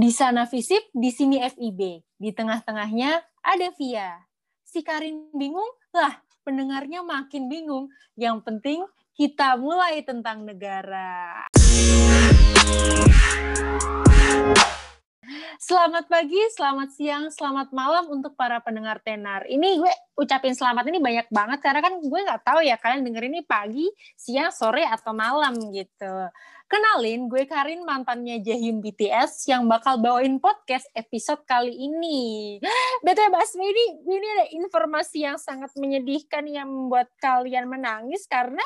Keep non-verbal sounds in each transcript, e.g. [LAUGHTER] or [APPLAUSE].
Di sana Visip, di sini FIB. Di tengah-tengahnya ada Via. Si Karin bingung? Lah, pendengarnya makin bingung. Yang penting kita mulai tentang negara. Selamat pagi, selamat siang, selamat malam untuk para pendengar tenar. Ini gue ucapin selamat ini banyak banget karena kan gue nggak tahu ya kalian denger ini pagi, siang, sore atau malam gitu. Kenalin, gue Karin mantannya Jaehyun BTS yang bakal bawain podcast episode kali ini. [GASPS] Betul Basmi ini, ini ada informasi yang sangat menyedihkan yang membuat kalian menangis karena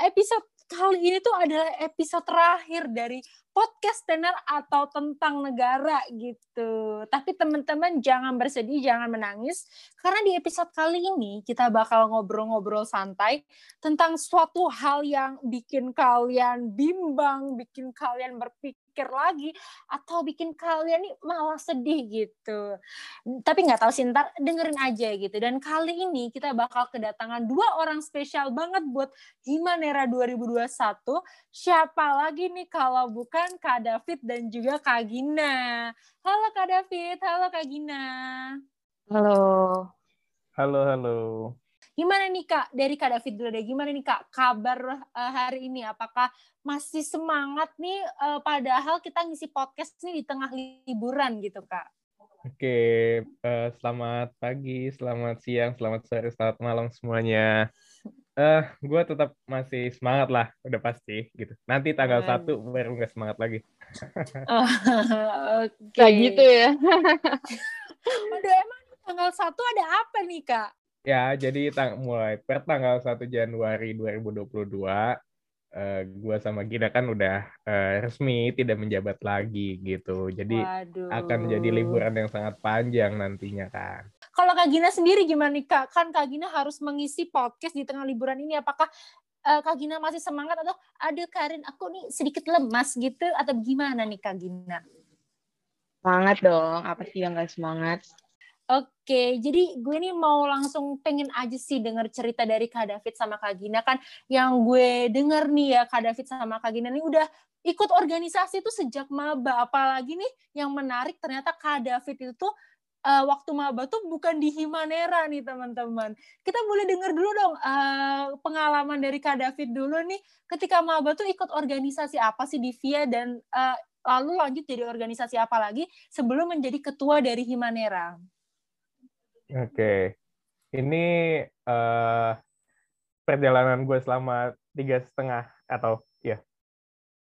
episode kali ini tuh adalah episode terakhir dari podcast tenar atau tentang negara gitu. Tapi teman-teman jangan bersedih, jangan menangis karena di episode kali ini kita bakal ngobrol-ngobrol santai tentang suatu hal yang bikin kalian bimbang, bikin kalian berpikir berpikir lagi atau bikin kalian nih malah sedih gitu. Tapi nggak tahu sih ntar dengerin aja gitu. Dan kali ini kita bakal kedatangan dua orang spesial banget buat Himanera 2021. Siapa lagi nih kalau bukan Kak David dan juga Kak Gina. Halo Kak David, halo Kak Gina. Halo. Halo, halo. Gimana nih Kak, dari Kak David dulu deh, gimana nih Kak kabar uh, hari ini? Apakah masih semangat nih uh, padahal kita ngisi podcast nih di tengah liburan gitu Kak? Oke, uh, selamat pagi, selamat siang, selamat sore, selamat malam semuanya. Uh, gue tetap masih semangat lah, udah pasti gitu. Nanti tanggal satu baru nggak semangat lagi. oh, [LAUGHS] Oke. Okay. gitu ya. [LAUGHS] Udah emang tanggal satu ada apa nih kak? Ya, jadi tang mulai per tanggal 1 Januari 2022 uh, gue sama Gina kan udah uh, resmi tidak menjabat lagi gitu. Jadi Waduh. akan jadi liburan yang sangat panjang nantinya kan. Kalau Kak Gina sendiri gimana nih Kak? Kan Kak Gina harus mengisi podcast di tengah liburan ini. Apakah uh, Kak Gina masih semangat atau ada Karin aku nih sedikit lemas gitu atau gimana nih Kak Gina? Semangat dong. Apa sih yang gak semangat? Oke, jadi gue ini mau langsung pengen aja sih denger cerita dari Kak David sama Kak Gina kan yang gue denger nih ya Kak David sama Kak Gina ini udah ikut organisasi itu sejak maba apalagi nih yang menarik ternyata Kak David itu tuh uh, waktu maba tuh bukan di Himanera nih teman-teman. Kita boleh denger dulu dong uh, pengalaman dari Kak David dulu nih ketika maba tuh ikut organisasi apa sih di VIA dan uh, lalu lanjut jadi organisasi apa lagi sebelum menjadi ketua dari Himanera. Oke, ini uh, perjalanan gue selama tiga setengah atau ya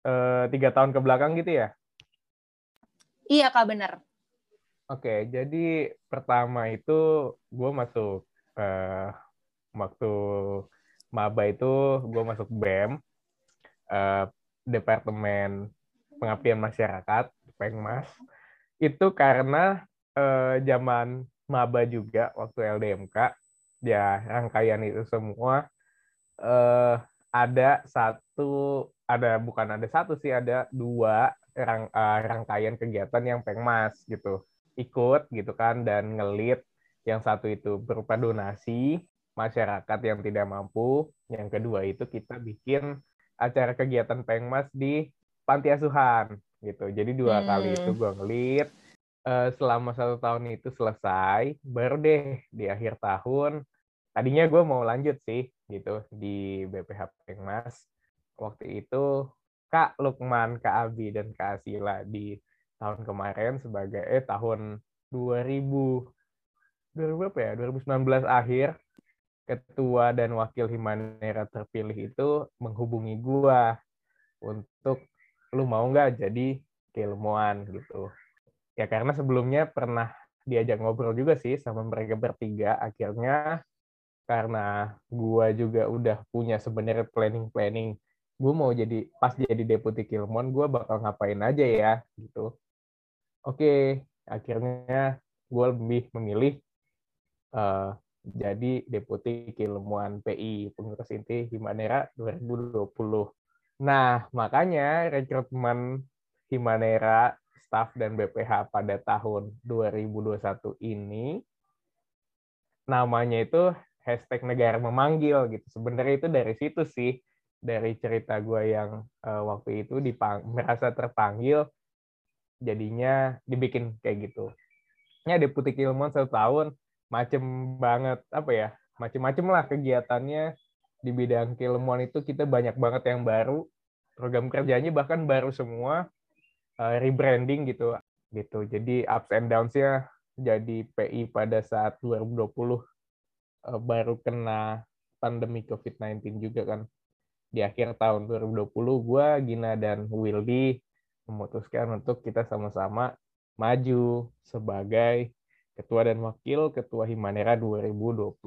uh, tiga tahun ke belakang gitu ya? Iya kak benar. Oke, jadi pertama itu gue masuk uh, waktu maba itu gue masuk BEM, uh, Departemen Pengabdian Masyarakat, Pengmas. Itu karena uh, zaman maba juga waktu LDMK ya rangkaian itu semua eh, ada satu ada bukan ada satu sih ada dua rang, uh, rangkaian kegiatan yang pengmas gitu. Ikut gitu kan dan ngelit. Yang satu itu berupa donasi masyarakat yang tidak mampu. Yang kedua itu kita bikin acara kegiatan pengmas di panti asuhan gitu. Jadi dua hmm. kali itu gue ngelit uh, selama satu tahun itu selesai, baru deh di akhir tahun, tadinya gue mau lanjut sih gitu di BPH Pengmas. Waktu itu Kak Lukman, Kak Abi, dan Kak Asila di tahun kemarin sebagai eh tahun 2000 2000 apa ya? 2019 akhir ketua dan wakil Himanera terpilih itu menghubungi gua untuk lu mau nggak jadi keilmuan? gitu ya karena sebelumnya pernah diajak ngobrol juga sih sama mereka bertiga. Akhirnya karena gua juga udah punya sebenarnya planning planning gue mau jadi pas jadi deputi Kilmon gue bakal ngapain aja ya gitu. Oke akhirnya gue lebih memilih uh, jadi deputi Kilmuan PI pengurus inti Himanera 2020 nah makanya rekrutmen Himanera staff dan BPH pada tahun 2021 ini namanya itu hashtag negara memanggil gitu. Sebenarnya itu dari situ sih, dari cerita gue yang uh, waktu itu dipang merasa terpanggil jadinya dibikin kayak gitu. Ya deputi Kilmon satu tahun macem banget apa ya macem-macem lah kegiatannya. Di bidang Kilmon itu kita banyak banget yang baru program kerjanya bahkan baru semua uh, rebranding gitu gitu. Jadi ups and downs-nya jadi PI pada saat 2020 uh, eh, baru kena pandemi COVID-19 juga kan. Di akhir tahun 2020 gue Gina dan Wildy memutuskan untuk kita sama-sama maju sebagai ketua dan wakil ketua Himanera 2021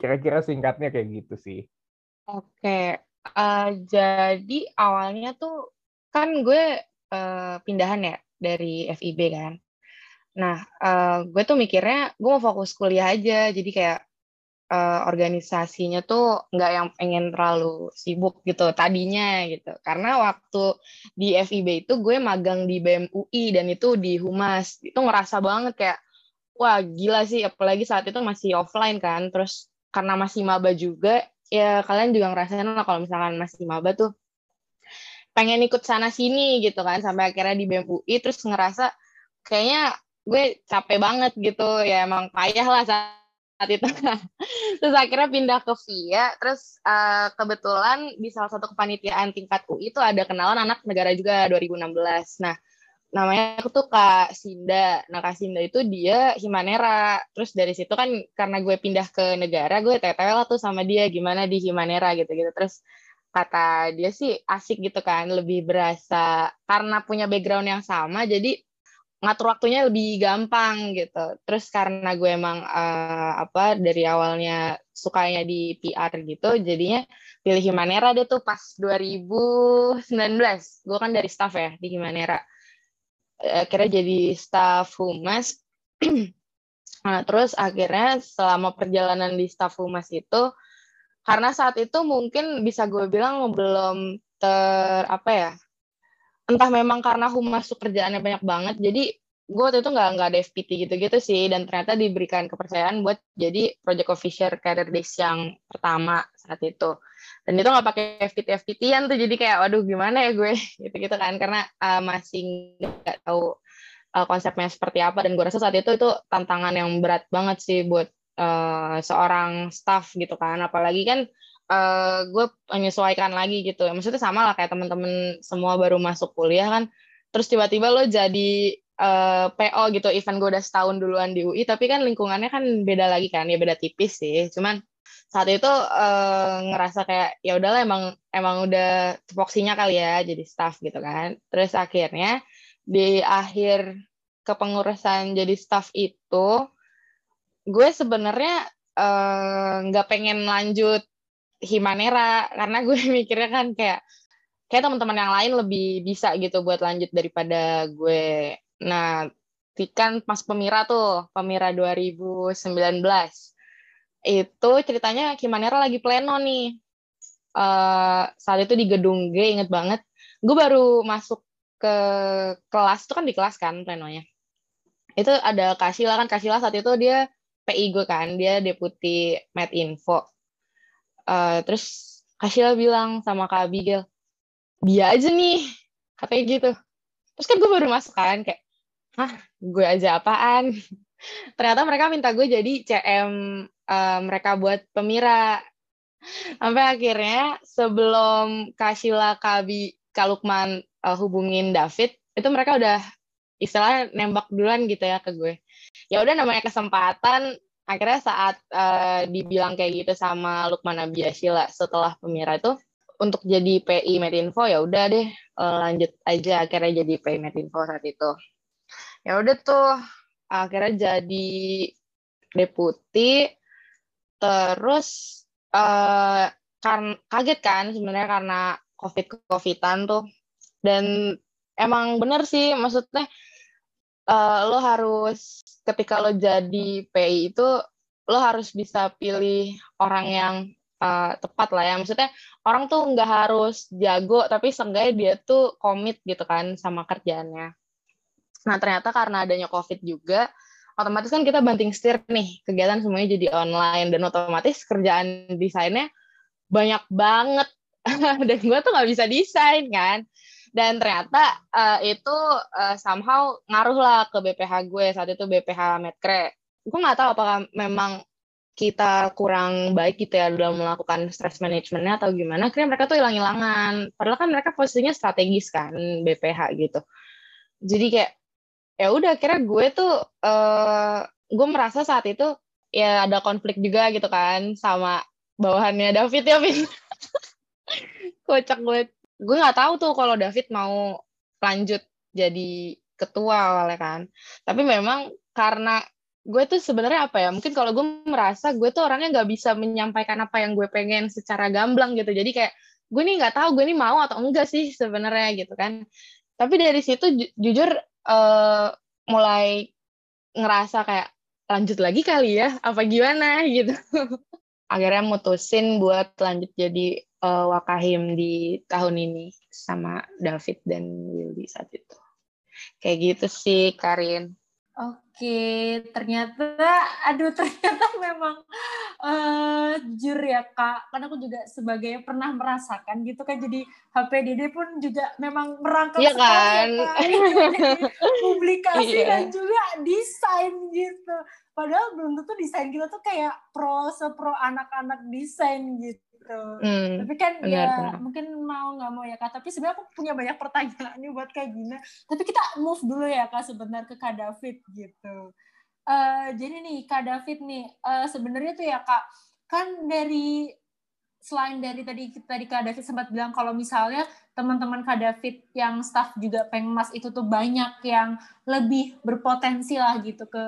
kira-kira singkatnya kayak gitu sih. Oke uh, jadi awalnya tuh kan gue uh, pindahan ya dari FIB kan. Nah uh, gue tuh mikirnya gue mau fokus kuliah aja. Jadi kayak uh, organisasinya tuh nggak yang pengen terlalu sibuk gitu tadinya gitu. Karena waktu di FIB itu gue magang di BEM UI dan itu di Humas. Itu ngerasa banget kayak wah gila sih. Apalagi saat itu masih offline kan. Terus karena masih maba juga ya kalian juga ngerasain lah kalau misalkan masih maba tuh pengen ikut sana sini gitu kan sampai akhirnya di BEM UI terus ngerasa kayaknya gue capek banget gitu. Ya emang payah lah saat itu [LAUGHS] terus akhirnya pindah ke VIA terus uh, kebetulan di salah satu kepanitiaan tingkat UI itu ada kenalan anak negara juga 2016 nah namanya aku tuh Kak Sinda. Nah Kak Sinda itu dia Himanera. Terus dari situ kan karena gue pindah ke negara gue teteh lah tuh sama dia gimana di Himanera gitu gitu terus kata dia sih asik gitu kan lebih berasa karena punya background yang sama jadi ngatur waktunya lebih gampang gitu. Terus karena gue emang uh, apa dari awalnya sukanya di PR gitu, jadinya pilih Himanera deh tuh pas 2019. Gue kan dari staff ya di Himanera. Akhirnya jadi staff humas. [CLEARS THROAT] nah, terus akhirnya selama perjalanan di staff humas itu, karena saat itu mungkin bisa gue bilang belum ter apa ya entah memang karena humas kerjaannya banyak banget jadi gue waktu itu nggak nggak ada FPT gitu-gitu sih dan ternyata diberikan kepercayaan buat jadi project officer career days yang pertama saat itu. Dan itu nggak pakai FPT FPT-an tuh jadi kayak waduh gimana ya gue? [LAUGHS] Gitu-gitu kan karena uh, masih nggak tahu uh, konsepnya seperti apa dan gue rasa saat itu itu tantangan yang berat banget sih buat uh, seorang staff gitu kan. Apalagi kan uh, gue menyesuaikan lagi gitu. Maksudnya sama lah kayak temen-temen semua baru masuk kuliah kan. Terus tiba-tiba lo jadi uh, eh, PO gitu. Event gue udah setahun duluan di UI tapi kan lingkungannya kan beda lagi kan. Ya beda tipis sih. Cuman saat itu uh, ngerasa kayak ya udahlah emang emang udah tupoksinya kali ya jadi staff gitu kan. Terus akhirnya di akhir kepengurusan jadi staff itu gue sebenarnya nggak uh, pengen lanjut Himanera karena gue [LAUGHS] mikirnya kan kayak kayak teman-teman yang lain lebih bisa gitu buat lanjut daripada gue. Nah, kan pas Pemira tuh, Pemira 2019. Itu ceritanya Himanera lagi pleno nih. Uh, saat itu di gedung G, inget banget. Gue baru masuk ke kelas, itu kan di kelas kan plenonya. Itu ada Kasila kan, Kasila saat itu dia PI gue kan, dia deputi Med Info Uh, terus Kasila bilang sama Kak Abigail, dia aja nih, katanya gitu. Terus kan gue baru masuk kan, kayak, hah, gue aja apaan? [LAUGHS] Ternyata mereka minta gue jadi CM uh, eh, mereka buat pemira. Sampai akhirnya sebelum Kasila, Kabi, Kalukman uh, hubungin David, itu mereka udah istilahnya nembak duluan gitu ya ke gue. Ya udah namanya kesempatan, akhirnya saat uh, dibilang kayak gitu sama Lukman Abiasila setelah pemira itu untuk jadi PI Metinfo ya udah deh uh, lanjut aja akhirnya jadi PI Metinfo saat itu. Ya udah tuh akhirnya jadi deputi terus uh, kaget kan sebenarnya karena covid covidan tuh. Dan emang bener sih maksudnya uh, lo harus ketika lo jadi PI itu lo harus bisa pilih orang yang uh, tepat lah ya. Maksudnya orang tuh nggak harus jago tapi seenggaknya dia tuh komit gitu kan sama kerjaannya. Nah ternyata karena adanya covid juga otomatis kan kita banting setir nih kegiatan semuanya jadi online. Dan otomatis kerjaan desainnya banyak banget. [LAUGHS] Dan gue tuh nggak bisa desain kan dan ternyata uh, itu uh, somehow ngaruh lah ke BPH gue. Saat itu BPH Medcre gue nggak tahu apakah memang kita kurang baik gitu ya dalam melakukan stress managementnya atau gimana. Akhirnya mereka tuh hilang-hilangan. Padahal kan mereka posisinya strategis kan BPH gitu. Jadi kayak ya udah akhirnya gue tuh uh, gue merasa saat itu ya ada konflik juga gitu kan sama bawahannya David ya Vin. [LAUGHS] Kocak gue gue nggak tahu tuh kalau David mau lanjut jadi ketua awalnya kan. Tapi memang karena gue tuh sebenarnya apa ya mungkin kalau gue merasa gue tuh orangnya nggak bisa menyampaikan apa yang gue pengen secara gamblang gitu. Jadi kayak gue nih nggak tahu gue nih mau atau enggak sih sebenarnya gitu kan. Tapi dari situ ju jujur uh, mulai ngerasa kayak lanjut lagi kali ya apa gimana? [LAUGHS] gitu. Akhirnya mutusin buat lanjut jadi uh, wakahim di tahun ini sama David dan Willy saat itu kayak gitu sih Karin Oke, ternyata, aduh [LAUGHS] ternyata memang uh, jujur ya kak, karena aku juga sebagai pernah merasakan gitu kan, jadi HPDD pun juga memang merangkap iya kan? [LAUGHS] ya, publikasi iya. dan juga desain gitu. Padahal belum tentu desain kita tuh kayak pro sepro anak-anak desain gitu gitu. Hmm, Tapi kan benar, ya benar. mungkin mau nggak mau ya kak. Tapi sebenarnya aku punya banyak pertanyaan nih buat kak Gina. Tapi kita move dulu ya kak sebentar ke kak David gitu. Uh, jadi nih kak David nih uh, sebenarnya tuh ya kak kan dari selain dari tadi tadi Kak David sempat bilang kalau misalnya teman-teman Kak David yang staff juga pengmas itu tuh banyak yang lebih berpotensi lah gitu ke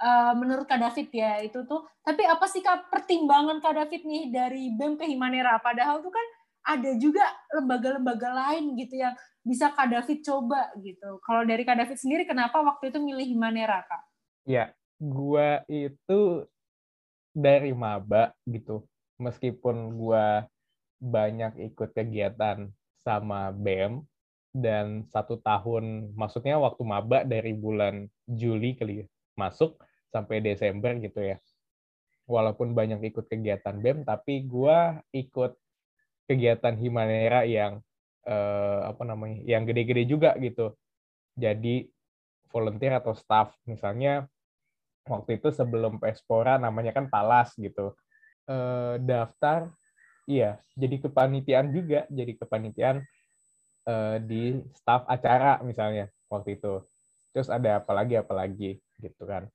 uh, menurut Kak David ya itu tuh. Tapi apa sih Kak pertimbangan Kak David nih dari BEM ke Himanera? Padahal tuh kan ada juga lembaga-lembaga lain gitu yang bisa Kak David coba gitu. Kalau dari Kak David sendiri kenapa waktu itu milih Himanera Kak? Ya, gua itu dari maba gitu. Meskipun gua banyak ikut kegiatan sama BEM dan satu tahun, maksudnya waktu maba dari bulan Juli kali ya, masuk sampai Desember gitu ya. Walaupun banyak ikut kegiatan BEM, tapi gue ikut kegiatan Himanera yang eh, apa namanya, yang gede-gede juga gitu. Jadi volunteer atau staff, misalnya waktu itu sebelum Pespora namanya kan Palas gitu. Eh, daftar, iya, jadi kepanitiaan juga, jadi kepanitiaan eh, di staff acara misalnya waktu itu. Terus ada apa lagi apa lagi gitu kan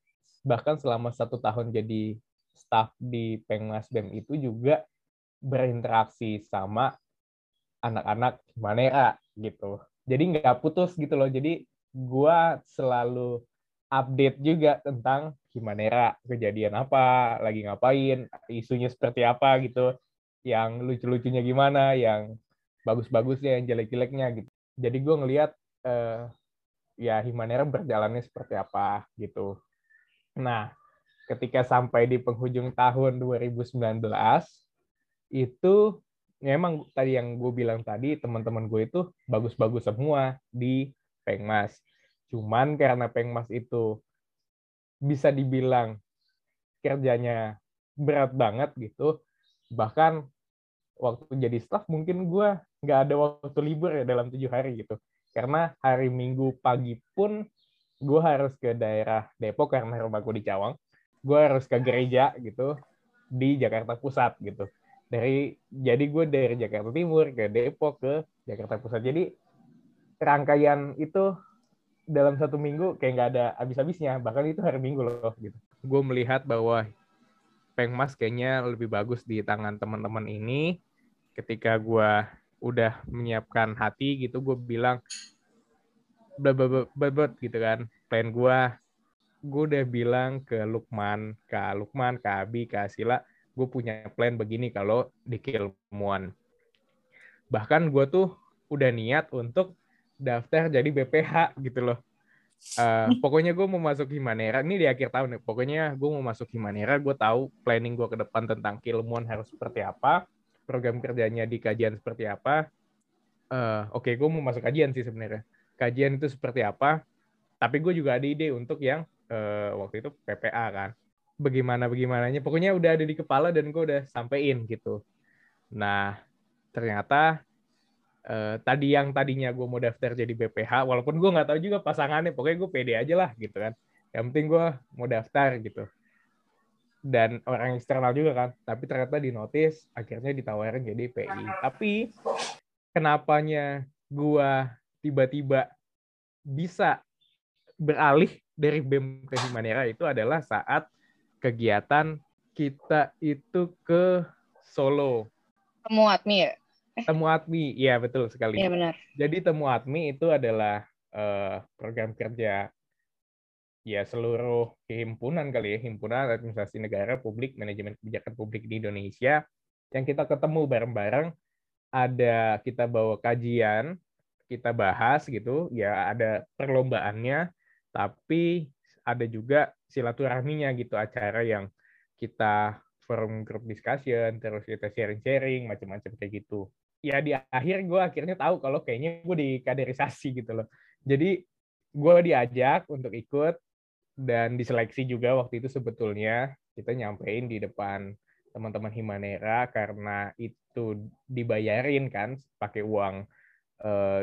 bahkan selama satu tahun jadi staff di Pengmas BEM itu juga berinteraksi sama anak-anak Manera gitu. Jadi nggak putus gitu loh. Jadi gue selalu update juga tentang Himanera, kejadian apa, lagi ngapain, isunya seperti apa gitu, yang lucu-lucunya gimana, yang bagus-bagusnya, yang jelek-jeleknya gitu. Jadi gue ngelihat eh, ya Himanera berjalannya seperti apa gitu. Nah, ketika sampai di penghujung tahun 2019 itu memang tadi yang gue bilang tadi teman-teman gue itu bagus-bagus semua di Pengmas. Cuman karena Pengmas itu bisa dibilang kerjanya berat banget gitu, bahkan waktu jadi staff mungkin gue nggak ada waktu libur ya dalam tujuh hari gitu. Karena hari Minggu pagi pun gue harus ke daerah Depok karena rumah gue di Cawang. Gue harus ke gereja gitu di Jakarta Pusat gitu. Dari jadi gue dari Jakarta Timur ke Depok ke Jakarta Pusat. Jadi rangkaian itu dalam satu minggu kayak nggak ada habis-habisnya. Bahkan itu hari Minggu loh gitu. Gue melihat bahwa Pengmas kayaknya lebih bagus di tangan teman-teman ini. Ketika gue udah menyiapkan hati gitu gue bilang bebet gitu kan. Plan gue gue udah bilang ke Lukman ke Lukman ke Abi ke Asila gue punya plan begini kalau di Kilmuan bahkan gue tuh udah niat untuk daftar jadi BPH gitu loh. Uh, [LAUGHS] pokoknya gue mau masuk Himanera ini di akhir tahun nih pokoknya gue mau masuk Himanera gue tahu planning gue ke depan tentang Kilmuan harus seperti apa program kerjanya di kajian seperti apa. Uh, oke okay, gue mau masuk kajian sih sebenarnya kajian itu seperti apa. Tapi gue juga ada ide untuk yang uh, waktu itu PPA kan. Bagaimana bagaimananya, pokoknya udah ada di kepala dan gue udah sampein gitu. Nah, ternyata uh, tadi yang tadinya gue mau daftar jadi BPH walaupun gue nggak tahu juga pasangannya pokoknya gue pede aja lah gitu kan yang penting gue mau daftar gitu dan orang eksternal juga kan tapi ternyata di notice akhirnya ditawarin jadi PI tapi kenapanya gue tiba-tiba bisa beralih dari BEM ke Himanera itu adalah saat kegiatan kita itu ke Solo. Temu Atmi ya? Eh. Temu Atmi, iya betul sekali. Iya benar. Jadi Temu Atmi itu adalah uh, program kerja ya seluruh himpunan kali ya, himpunan administrasi negara, publik, manajemen kebijakan publik di Indonesia yang kita ketemu bareng-bareng. Ada kita bawa kajian, kita bahas gitu, ya ada perlombaannya, tapi ada juga silaturahminya gitu acara yang kita forum group discussion terus kita sharing-sharing macam-macam kayak gitu. Ya di akhir gue akhirnya tahu kalau kayaknya gue di kaderisasi gitu loh. Jadi gue diajak untuk ikut dan diseleksi juga waktu itu sebetulnya kita nyampein di depan teman-teman Himanera karena itu dibayarin kan pakai uang eh,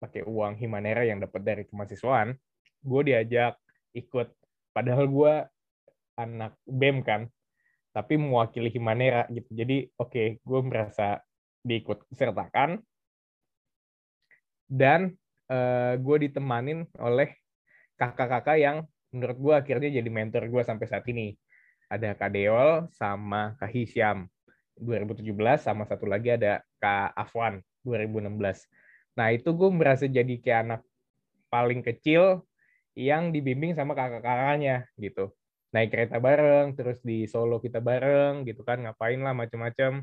pakai uang Himanera yang dapat dari kemahasiswaan gue diajak ikut. Padahal gue anak bem kan tapi mewakili Himanera gitu. Jadi oke okay, gue merasa diikut sertakan. Dan uh, eh, gue ditemanin oleh kakak-kakak yang menurut gue akhirnya jadi mentor gue sampai saat ini. Ada Kak Deol sama Kak Hisyam 2017 sama satu lagi ada Kak Afwan 2016 nah itu gue merasa jadi kayak anak paling kecil yang dibimbing sama kakak-kakaknya gitu. Naik kereta bareng, terus di Solo kita bareng gitu kan, ngapain lah macam-macam.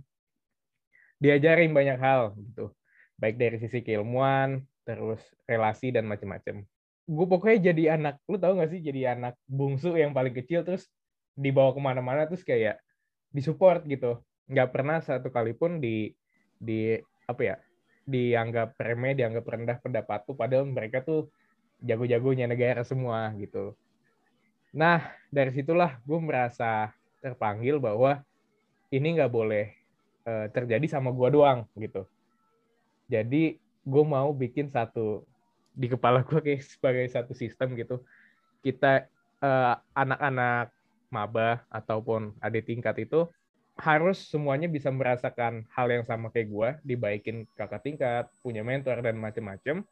Diajarin banyak hal gitu. Baik dari sisi keilmuan, terus relasi dan macam-macam. Gue pokoknya jadi anak, lu tau gak sih jadi anak bungsu yang paling kecil terus dibawa ke mana-mana terus kayak disupport gitu. Nggak pernah satu kali pun di di apa ya dianggap remeh, dianggap rendah pendapat tuh padahal mereka tuh jago-jagonya negara semua gitu. Nah, dari situlah gue merasa terpanggil bahwa ini nggak boleh uh, terjadi sama gue doang gitu. Jadi gue mau bikin satu di kepala gue kayak sebagai satu sistem gitu. Kita uh, anak-anak maba ataupun adik tingkat itu harus semuanya bisa merasakan hal yang sama kayak gue, dibaikin kakak tingkat, punya mentor dan macem-macem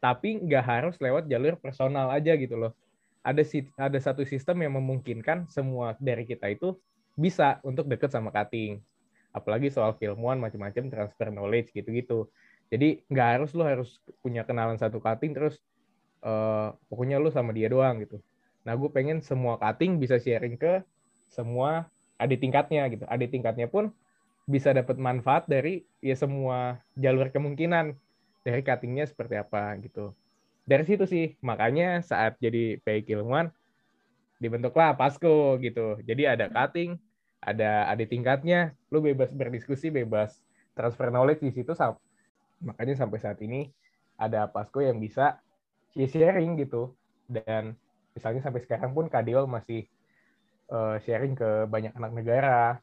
tapi nggak harus lewat jalur personal aja gitu loh. Ada ada satu sistem yang memungkinkan semua dari kita itu bisa untuk deket sama cutting. Apalagi soal keilmuan macam-macam transfer knowledge gitu-gitu. Jadi nggak harus lo harus punya kenalan satu cutting terus uh, pokoknya lo sama dia doang gitu. Nah gue pengen semua cutting bisa sharing ke semua adik tingkatnya gitu. Adik tingkatnya pun bisa dapat manfaat dari ya semua jalur kemungkinan dari cuttingnya seperti apa gitu. Dari situ sih, makanya saat jadi PI ilmuwan, dibentuklah PASCO gitu. Jadi ada cutting, ada ada tingkatnya, lu bebas berdiskusi, bebas transfer knowledge di situ. Makanya sampai saat ini ada PASCO yang bisa sharing gitu. Dan misalnya sampai sekarang pun Kadiol masih uh, sharing ke banyak anak negara,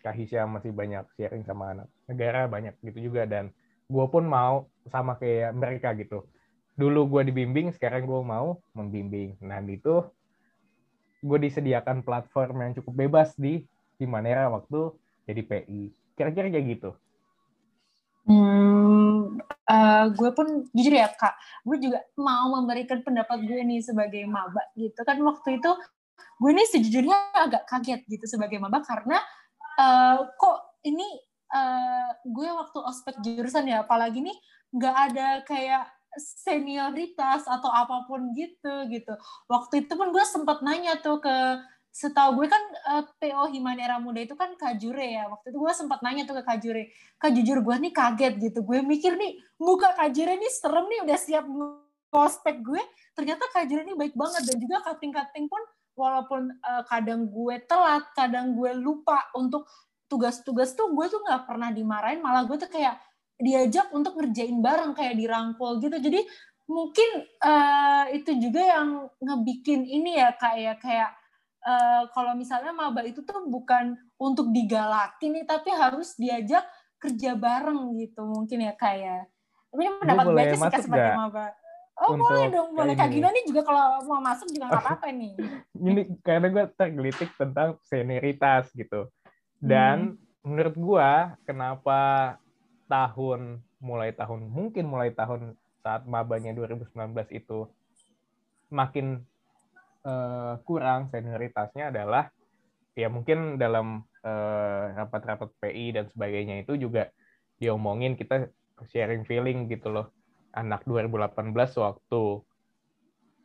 Kak masih banyak sharing sama anak negara, banyak gitu juga. Dan gue pun mau sama kayak mereka gitu. Dulu gue dibimbing sekarang gue mau membimbing. Nah itu gue disediakan platform yang cukup bebas di di Manera waktu jadi PI kira-kira kayak gitu. Hmm, uh, gue pun jujur ya kak, gue juga mau memberikan pendapat gue nih sebagai maba gitu. Kan waktu itu gue nih sejujurnya agak kaget gitu sebagai maba karena uh, kok ini uh, gue waktu ospek jurusan ya apalagi nih nggak ada kayak senioritas atau apa pun gitu gitu. Waktu itu pun gue sempat nanya tuh ke setahu gue kan uh, eh, PO Himanera Muda itu kan Kajure ya. Waktu itu gue sempat nanya tuh ke Kajure kak jujur gue nih kaget gitu. Gue mikir nih muka Kajure nih serem nih udah siap ospek gue. Ternyata Kajure ini baik banget dan juga cutting-cutting pun walaupun uh, kadang gue telat kadang gue lupa untuk tugas-tugas tuh gue tuh nggak pernah dimarahin. Malah gue tuh kayak diajak untuk ngerjain bareng kayak dirangkul gitu. Jadi mungkin uh, itu juga yang ngebikin ini ya kayak kayak uh, kalau misalnya maba itu tuh bukan untuk digalakin nih tapi harus diajak kerja bareng gitu mungkin ya kayak Tapi ini mendapat boleh badge sih sebagai maba. Oh untuk boleh dong, boleh. Kak Gina nih juga kalau mau masuk juga nggak apa-apa nih. [LAUGHS] ini karena gue tergelitik tentang senioritas gitu. Dan menurut gue kenapa tahun mulai tahun mungkin mulai tahun saat mabanya 2019 itu makin eh, kurang senioritasnya adalah ya mungkin dalam eh, rapat-rapat PI dan sebagainya itu juga diomongin kita sharing feeling gitu loh. Anak 2018 waktu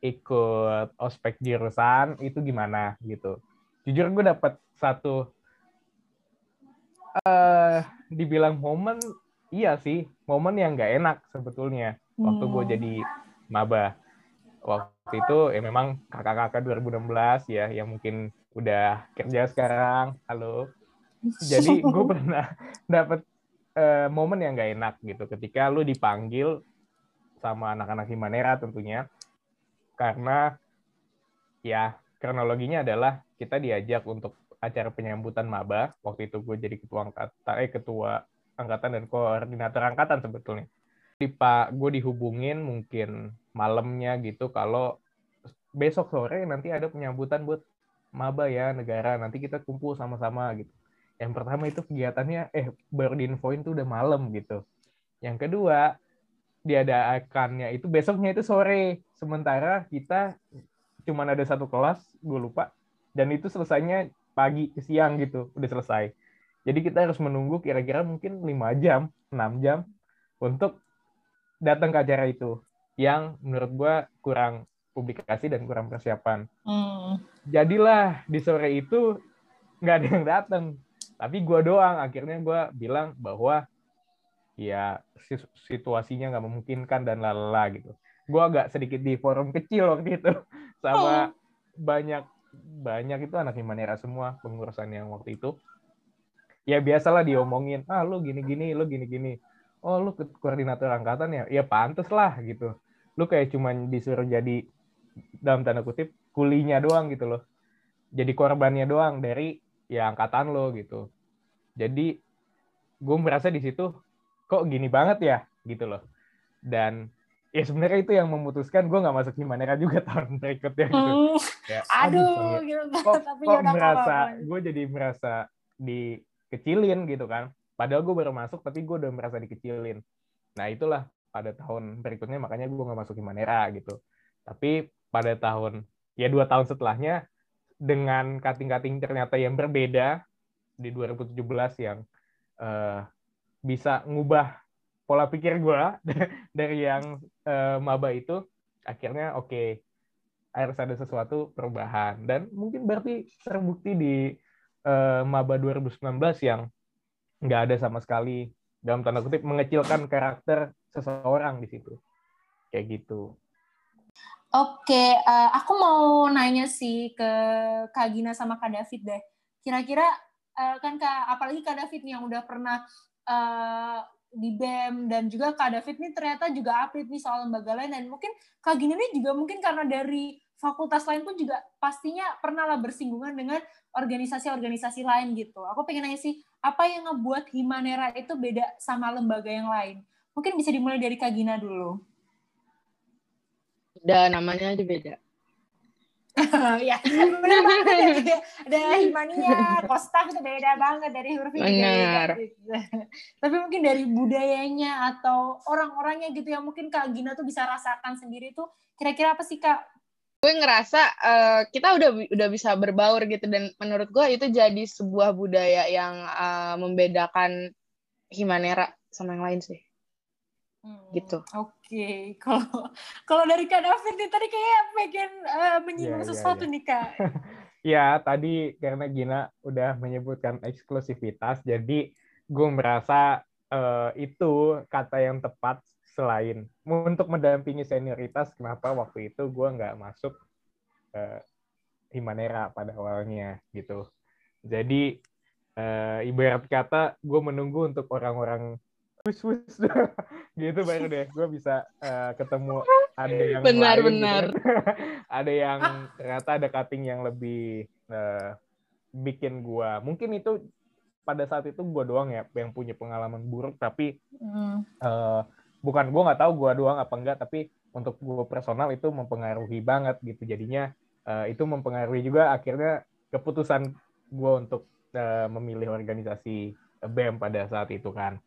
ikut ospek jurusan itu gimana gitu. Jujur gue dapat satu eh dibilang momen iya sih momen yang nggak enak sebetulnya waktu gue Hmm. jadi maba waktu itu ya memang kakak-kakak 2016 ya yang mungkin udah kerja sekarang halo jadi gue [LAUGHS] pernah dapat eh, momen yang nggak enak gitu ketika lu dipanggil sama anak-anak Himanera tentunya. Karena ya kronologinya adalah kita diajak untuk acara penyambutan maba. Waktu itu gue jadi ketua angkatan eh ketua angkatan dan koordinator angkatan sebetulnya. Di pak gue dihubungin mungkin malamnya gitu kalau besok sore nanti ada penyambutan buat maba ya negara. Nanti kita kumpul sama-sama gitu. Yang pertama itu kegiatannya eh baru diinfoin tuh udah malam gitu. Yang kedua diadakannya itu besoknya itu sore. Sementara kita cuman ada satu kelas gue lupa dan itu selesainya pagi ke siang gitu udah selesai. Jadi kita harus menunggu kira-kira mungkin lima jam 6 jam untuk datang ke acara itu yang menurut gue kurang publikasi dan kurang persiapan. Hmm. jadilah di sore itu nggak ada yang datang. Tapi gue doang akhirnya gue bilang bahwa ya situasinya nggak memungkinkan dan lalala gitu. Gue agak sedikit di forum kecil waktu itu [LAUGHS] sama banyak banyak itu anak Himanera semua pengurusan yang waktu itu. Ya biasalah diomongin ah lu gini gini lu gini gini oh lu koordinator angkatan ya? Ya pantes lah gitu. Lu kayak cuman disuruh jadi dalam tanda kutip kulinya doang gitu loh. Jadi korbannya doang dari ya angkatan lo gitu. Jadi gue merasa di situ kok gini banget ya gitu loh dan ya sebenarnya itu yang memutuskan gue nggak masuk Himanera juga [LAUGHS] tahun berikutnya gitu Hmm. ya, Aduh, sayang. gitu. kok, tapi kok ya merasa gue jadi merasa dikecilin gitu kan padahal gue baru masuk tapi gue udah merasa dikecilin nah itulah pada tahun berikutnya makanya gue nggak masuk Himanera gitu tapi pada tahun ya dua tahun setelahnya dengan kating-kating ternyata yang berbeda di 2017 yang eh, bisa ngubah pola pikir gue [LAUGHS] dari yang eh, maba itu akhirnya oke harus ada sesuatu perubahan. Dan mungkin berarti terbukti di eh, maba 2019 yang nggak ada sama sekali dalam tanda kutip mengecilkan karakter seseorang di situ. Kayak gitu. Oke, eh, aku mau nanya sih ke Kak Gina sama Kak David deh. Kira-kira eh, kan Kak, apalagi Kak David nih yang udah pernah eh, di BEM dan juga Kak David nih ternyata juga update nih soal lembaga lain dan mungkin Kak Gina nih juga mungkin karena dari fakultas lain pun juga pastinya pernah lah bersinggungan dengan organisasi-organisasi lain gitu. Aku pengen nanya sih, apa yang ngebuat Himanera itu beda sama lembaga yang lain? Mungkin bisa dimulai dari Kak Gina dulu. Udah namanya aja beda. [LAUGHS] ya, benar banget ya. Ada [LAUGHS] Himania, Kostaf itu beda banget dari huruf Benar. [LAUGHS] Tapi mungkin dari budayanya atau orang-orangnya gitu yang mungkin Kak Gina tuh bisa rasakan sendiri tuh kira-kira apa sih Kak? Gue ngerasa eh, kita udah udah bisa berbaur gitu dan menurut gue itu jadi sebuah budaya yang eh, membedakan Himanera sama yang lain sih. Hmm, Gitu. Oke, kalau [LAUGHS] kalau dari Kak David nih tadi kayak pengen eh, menyinggung Iya, iya, sesuatu iya. nih Kak. [LAUGHS] Ya, tadi karena Gina udah menyebutkan eksklusivitas, jadi gue merasa eh, itu kata yang tepat selain untuk mendampingi senioritas. Kenapa waktu itu gue nggak masuk eh, Himanera pada awalnya gitu. Jadi eh, ibarat kata gue menunggu untuk orang-orang wus-wus [LAUGHS] gitu baru deh gue bisa eh, ketemu ada yang Benar, lain benar. gitu. [LAUGHS] ada yang ternyata ada cutting yang lebih eh, bikin gua mungkin itu pada saat itu gua doang ya yang punya pengalaman buruk tapi Hmm. eh, bukan gue nggak tahu gue doang apa enggak tapi untuk gue personal itu mempengaruhi banget gitu jadinya uh, itu mempengaruhi juga akhirnya keputusan gue untuk uh, memilih organisasi BEM pada saat itu kan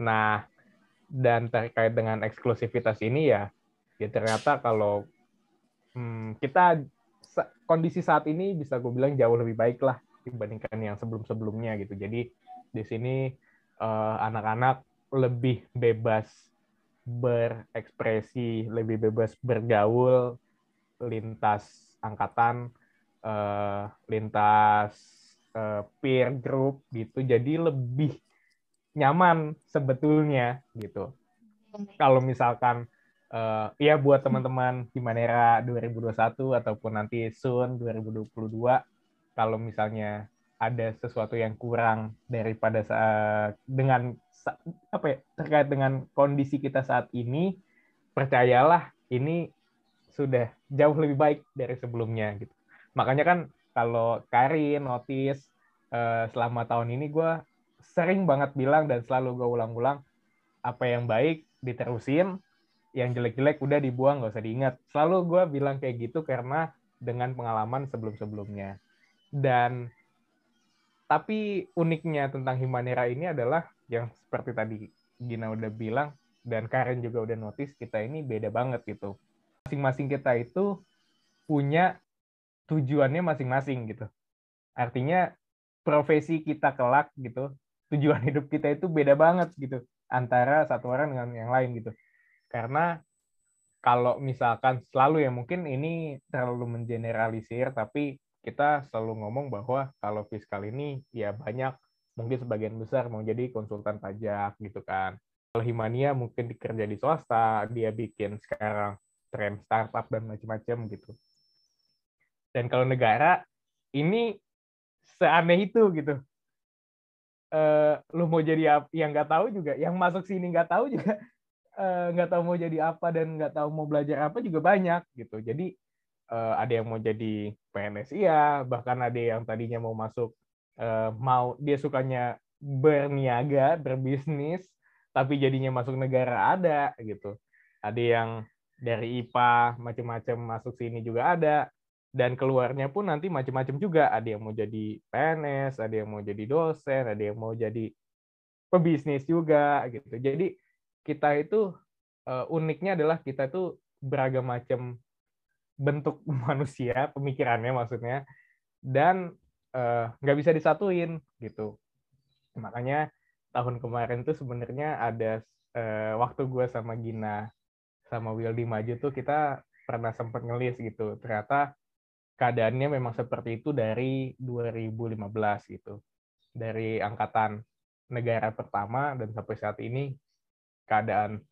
nah dan terkait dengan eksklusivitas ini ya ya ternyata kalau hmm, kita kondisi saat ini bisa gue bilang jauh lebih baik lah dibandingkan yang sebelum-sebelumnya gitu jadi di sini uh, anak-anak lebih bebas berekspresi, lebih bebas bergaul lintas angkatan, uh, lintas uh, peer group gitu. Jadi lebih nyaman sebetulnya gitu. Kalau misalkan uh, ya buat teman-teman di Manera 2021 ataupun nanti soon 2022 kalau misalnya ada sesuatu yang kurang daripada saat dengan apa ya terkait dengan kondisi kita saat ini percayalah ini sudah jauh lebih baik dari sebelumnya gitu makanya kan kalau Karin notice uh, selama tahun ini gue sering banget bilang dan selalu gue ulang-ulang apa yang baik diterusin yang jelek-jelek udah dibuang gak usah diingat selalu gue bilang kayak gitu karena dengan pengalaman sebelum-sebelumnya dan tapi uniknya tentang Himanera ini adalah yang seperti tadi Gina udah bilang dan Karen juga udah notice kita ini beda banget gitu. Masing-masing kita itu punya tujuannya masing-masing gitu. Artinya profesi kita kelak gitu, tujuan hidup kita itu beda banget gitu antara satu orang dengan yang lain gitu. Karena kalau misalkan selalu ya mungkin ini terlalu mengeneralisir tapi kita selalu ngomong bahwa kalau fiskal ini ya banyak mungkin sebagian besar mau jadi konsultan pajak gitu kan. Kalau Himania mungkin dikerja di swasta, dia bikin sekarang tren startup dan macam-macam gitu. Dan kalau negara ini seaneh itu gitu. Uh, lu mau jadi apa yang nggak tahu juga, yang masuk sini nggak tahu juga [LAUGHS] eh, nggak uh, tahu mau jadi apa dan nggak tahu mau belajar apa juga banyak gitu. Jadi uh, ada yang mau jadi PNS iya, bahkan ada yang tadinya mau masuk uh, mau dia sukanya berniaga, berbisnis, tapi jadinya masuk negara ada gitu. Ada yang dari IPA macam-macam masuk sini juga ada dan keluarnya pun nanti macam-macam juga. Ada yang mau jadi PNS, ada yang mau jadi dosen, ada yang mau jadi pebisnis juga gitu. Jadi kita itu uh, uniknya adalah kita itu beragam macam bentuk [LAUGHS] manusia, pemikirannya maksudnya, dan nggak uh, bisa disatuin gitu makanya tahun kemarin tuh sebenarnya ada uh, waktu gue sama Gina sama Wildy maju tuh kita pernah sempat ngelis gitu ternyata keadaannya memang seperti itu dari 2015 gitu. Dari angkatan negara pertama dan sampai saat ini keadaan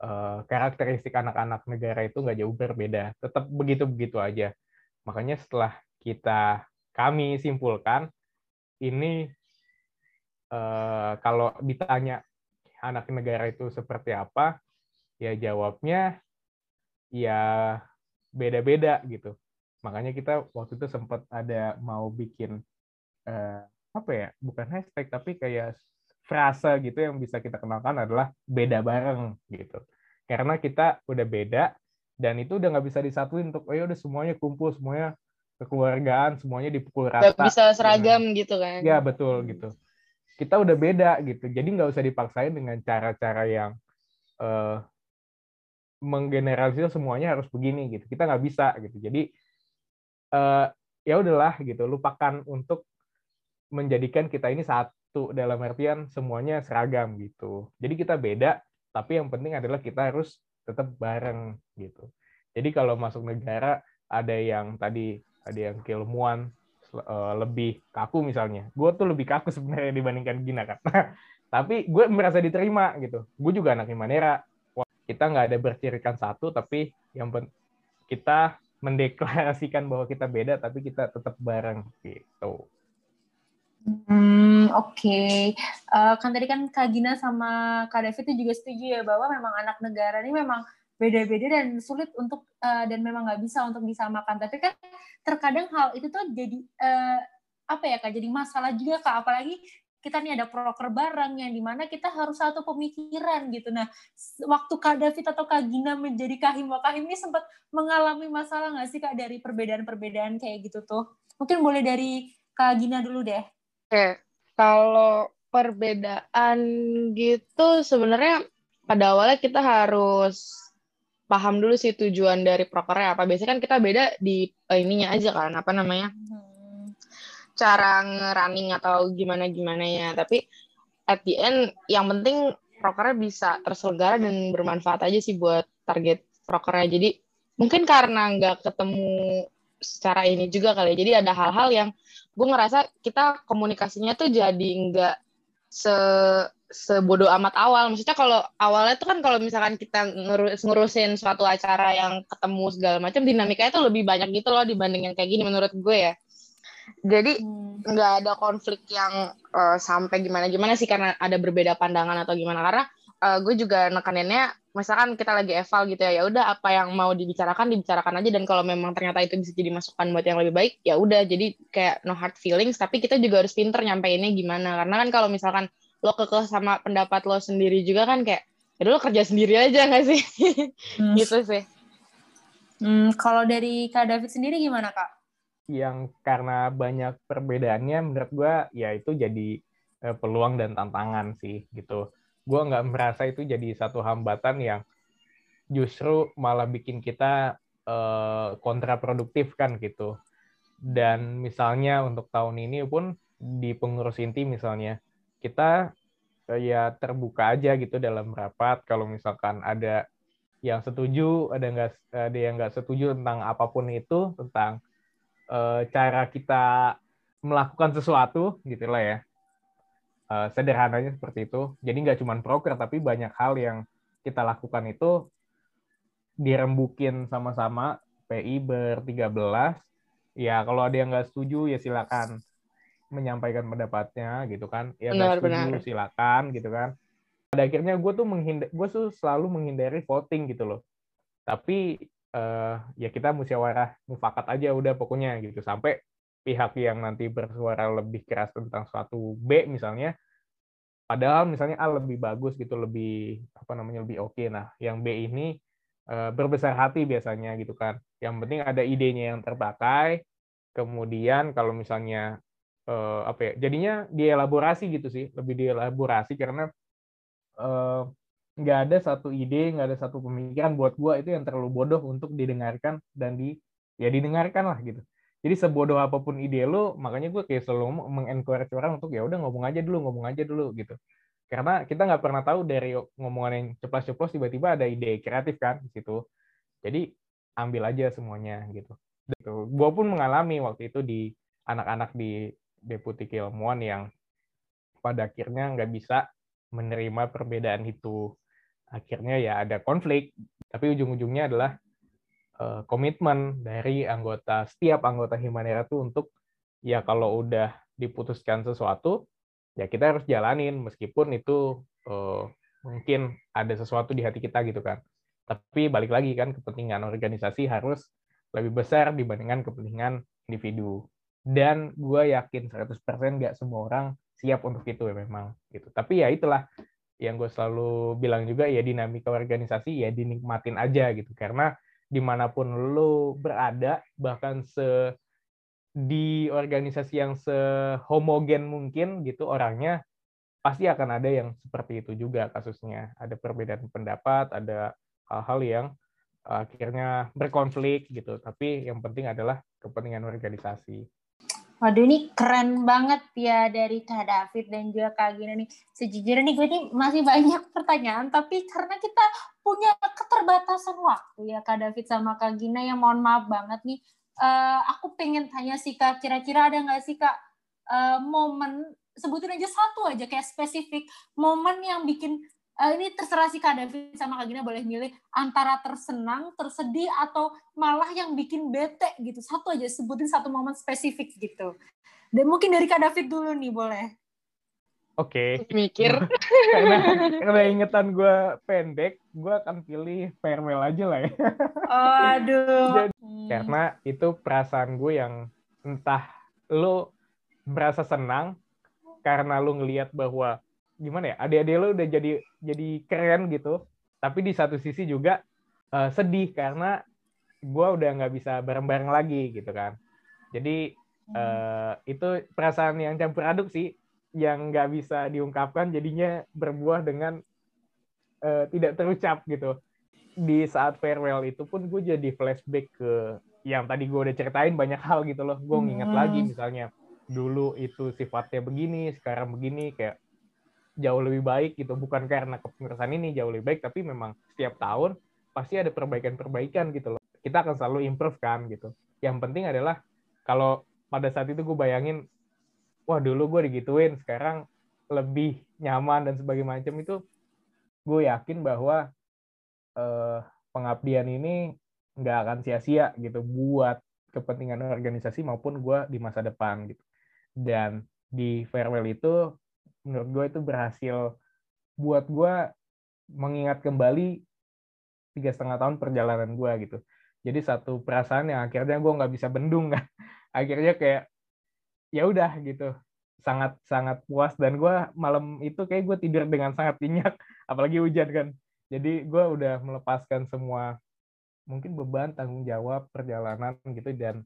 uh, karakteristik anak-anak negara itu nggak jauh berbeda. Tetap begitu-begitu aja. Makanya setelah kita kami simpulkan ini eh, kalau ditanya anak negara itu seperti apa, ya jawabnya ya beda-beda gitu. Makanya kita waktu itu sempat ada mau bikin eh, apa ya, bukan hashtag tapi kayak frase gitu yang bisa kita kenalkan adalah beda bareng gitu. Karena kita udah beda dan itu udah nggak bisa disatuin untuk oh ya udah semuanya kumpul semuanya kekeluargaan semuanya dipukul rata. Gak bisa seragam gitu kan? Ya betul gitu. Kita udah beda gitu. Jadi nggak usah dipaksain dengan cara-cara yang uh, menggeneralisir semuanya harus begini gitu. Kita nggak bisa gitu. Jadi uh, ya udahlah gitu. Lupakan untuk menjadikan kita ini satu dalam artian semuanya seragam gitu. Jadi kita beda, tapi yang penting adalah kita harus tetap bareng gitu. Jadi kalau masuk negara ada yang tadi ada yang keilmuan uh, lebih kaku misalnya gue tuh lebih kaku [LAUGHS] sebenarnya dibandingkan Gina kan [LAUGHS] tapi gue merasa diterima gitu gue juga anak Imanera kita nggak ada bercirikan satu tapi yang kita mendeklarasikan bahwa kita beda tapi kita tetap bareng gitu Hmm, oke. Okay. Uh, eh, kan tadi kan Kak Gina sama Kak David itu juga setuju ya bahwa memang anak negara ini memang beda-beda dan sulit untuk uh, dan memang nggak bisa untuk disamakan. Tapi kan terkadang hal itu tuh jadi uh, apa ya kak? Jadi masalah juga kak. Apalagi kita nih ada proker bareng yang di mana kita harus satu pemikiran gitu. Nah, waktu Kak David atau Kak Gina menjadi Kahim Wakahim ini sempat mengalami masalah nggak sih Kak dari perbedaan-perbedaan kayak gitu tuh? Mungkin boleh dari Kak Gina dulu deh. Oke, kalau perbedaan gitu sebenarnya pada awalnya kita harus paham dulu sih tujuan dari prokernya apa. Biasanya kan kita beda di uh, ininya aja kan, apa namanya? Hmm cara ngerunning atau gimana gimana ya. Tapi at the end yang penting prokernya bisa terselenggara dan bermanfaat aja sih buat target prokernya. Jadi mungkin karena nggak ketemu secara ini juga kali ya. Jadi ada hal-hal yang gue ngerasa kita komunikasinya tuh jadi nggak se sebodoh amat awal. Maksudnya kalau awalnya tuh kan kalau misalkan kita ngurus, ngurusin suatu acara yang ketemu segala macam dinamikanya tuh lebih banyak gitu loh dibanding yang kayak gini menurut gue ya jadi hmm. nggak hmm. ada konflik yang uh, sampai gimana-gimana sih karena ada berbeda pandangan atau gimana. Karena uh, gue juga nekaninnya misalkan kita lagi eval gitu ya ya udah apa yang mau dibicarakan dibicarakan aja. Dan kalau memang ternyata itu bisa jadi masukan buat yang lebih baik ya udah. Jadi kayak no hard feelings. Tapi kita juga harus pinter nyampeinnya gimana. Karena kan kalau misalkan lo kekeh sama pendapat lo sendiri juga kan kayak ya lo kerja sendiri aja nggak sih? [LAUGHS] Hmm. gitu sih. Hmm, kalau dari kak David sendiri gimana kak yang karena banyak perbedaannya menurut gue ya itu jadi uh, peluang dan tantangan sih gitu. Gue nggak merasa itu jadi satu hambatan yang justru malah bikin kita uh, kontraproduktif kan gitu. Dan misalnya untuk tahun ini pun di pengurus inti misalnya kita uh, ya terbuka aja gitu dalam rapat kalau misalkan ada yang setuju ada nggak ada yang nggak setuju tentang apa pun itu tentang uh, cara kita melakukan sesuatu gitu lah ya. Uh, sederhananya seperti itu. Jadi nggak cuma broker tapi banyak hal yang kita lakukan itu dirembukin sama-sama. PI bertiga belas. Ya kalau ada yang nggak setuju ya silakan menyampaikan pendapatnya gitu kan. Ya nggak setuju benar. silakan gitu kan. Pada akhirnya gue tuh menghindar gue tuh selalu menghindari voting gitu loh. Tapi uh, ya kita musyawarah mufakat aja udah pokoknya gitu. Sampai pihak yang nanti bersuara lebih keras tentang suatu B misalnya padahal misalnya A lebih bagus gitu lebih apa namanya lebih oke. Okay. nah yang B ini uh, berbesar hati biasanya gitu kan. Yang penting ada idenya yang terpakai. Kemudian kalau misalnya uh, apa ya jadinya dielaborasi gitu sih lebih dielaborasi karena uh, nggak ada satu ide, nggak ada satu pemikiran buat gue itu yang terlalu bodoh untuk didengarkan dan di ya didengarkan lah gitu. Jadi sebodoh apa pun ide lo, makanya gue kayak selalu mengencourage orang untuk ya udah ngomong aja dulu, ngomong aja dulu gitu. Karena kita nggak pernah tahu dari ngomongan yang ceplos-ceplos tiba-tiba ada ide kreatif kan di situ. Jadi ambil aja semuanya gitu. gitu. Gue pun mengalami waktu itu di anak-anak di deputi keilmuan yang pada akhirnya nggak bisa menerima perbedaan itu akhirnya ya ada konflik tapi ujung-ujungnya adalah uh, komitmen dari anggota setiap anggota Himanera itu untuk ya kalau udah diputuskan sesuatu ya kita harus jalanin meskipun itu uh, mungkin ada sesuatu di hati kita gitu kan. Tapi balik lagi kan kepentingan organisasi harus lebih besar dibandingkan kepentingan individu. Dan gue yakin 100% nggak semua orang siap untuk itu ya memang gitu. Tapi ya itulah yang gue selalu bilang juga ya dinamika organisasi ya dinikmatin aja gitu. Karena di mana pun lo berada bahkan se di organisasi yang sehomogen mungkin gitu orangnya pasti akan ada yang seperti itu juga kasusnya. Ada perbedaan pendapat ada hal-hal yang akhirnya berkonflik gitu. Tapi yang penting adalah kepentingan organisasi Waduh ini keren banget ya dari Kak David dan juga Kak Gina nih. Sejujurnya nih gue nih masih banyak [LAUGHS] pertanyaan, tapi karena kita punya keterbatasan waktu ya Kak David sama Kak Gina yang mohon maaf banget nih. Uh, aku pengen tanya sih Kak, kira-kira ada nggak sih Kak uh, momen, sebutin aja satu aja kayak spesifik, momen yang bikin uh, ini terserah sih Kak David sama Kak Gina boleh milih antara tersenang, tersedih, atau malah yang bikin bete gitu. Satu aja, sebutin satu momen spesifik gitu. Dan mungkin dari Kak David dulu nih, boleh. Oke. Okay. Mikir. [LAUGHS] karena, karena ingetan gue pendek, gue akan pilih farewell aja lah ya. aduh. [LAUGHS] Jadi, hmm. Karena itu perasaan gue yang entah lo merasa senang karena lu ngelihat bahwa gimana ya adik-adik lu udah jadi jadi keren gitu. Tapi di satu sisi juga uh, sedih karena gue udah nggak bisa bareng-bareng lagi gitu kan. Jadi uh, itu perasaan yang campur aduk sih yang nggak bisa diungkapkan. Jadinya berbuah dengan uh, tidak terucap gitu. Di saat farewell itu pun gue jadi flashback ke yang tadi gue udah ceritain banyak hal gitu loh. Gue nginget hmm. lagi misalnya dulu itu sifatnya begini sekarang begini kayak jauh lebih baik gitu. Bukan karena kepengurusan ini jauh lebih baik tapi memang setiap tahun pasti ada perbaikan-perbaikan gitu loh. Kita akan selalu improve kan gitu. Yang penting adalah kalau pada saat itu gue bayangin wah dulu gue digituin sekarang lebih nyaman dan sebagainya macam itu gue yakin bahwa eh, pengabdian ini nggak akan sia-sia gitu buat kepentingan organisasi maupun gue di masa depan gitu. Dan di farewell itu menurut gue itu berhasil. Buat gue mengingat kembali tiga setengah tahun perjalanan gue gitu. Jadi satu perasaan yang akhirnya gue nggak bisa bendung kan. [LAUGHS] Akhirnya kayak ya udah gitu. Sangat sangat puas dan gue malam itu kayak gue tidur dengan sangat nyenyak [LAUGHS] apalagi hujan kan. Jadi gue udah melepaskan semua mungkin beban tanggung jawab perjalanan gitu dan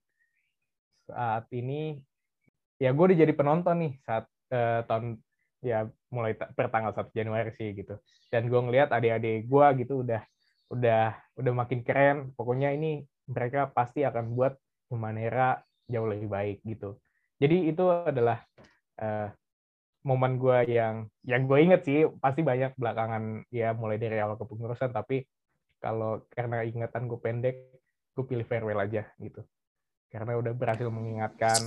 saat ini ya gue udah jadi penonton nih saat uh, tahun ya mulai per tanggal 1 Januari sih gitu. Dan gue ngelihat adik-adik gue gitu udah udah udah makin keren. Pokoknya ini mereka pasti akan buat Humanera jauh lebih baik gitu. Jadi itu adalah uh, momen gue yang yang gue inget sih. Pasti banyak belakangan ya mulai dari awal kepengurusan tapi kalau karena ingatan gue pendek gue pilih farewell aja gitu. Karena udah berhasil mengingatkan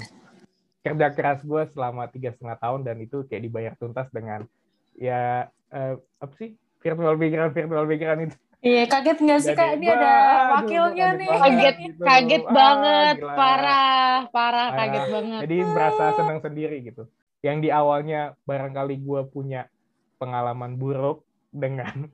kerja keras gue selama tiga setengah tahun dan itu kayak dibayar tuntas dengan ya uh, apa sih virtual background virtual background itu Iya, kaget nggak sih Kak? Ini ada wakilnya nih. Kaget, gitu. kaget ah, banget. Gila. Parah, parah, kaget banget. Jadi merasa senang sendiri gitu. Yang di awalnya barangkali gue punya pengalaman buruk dengan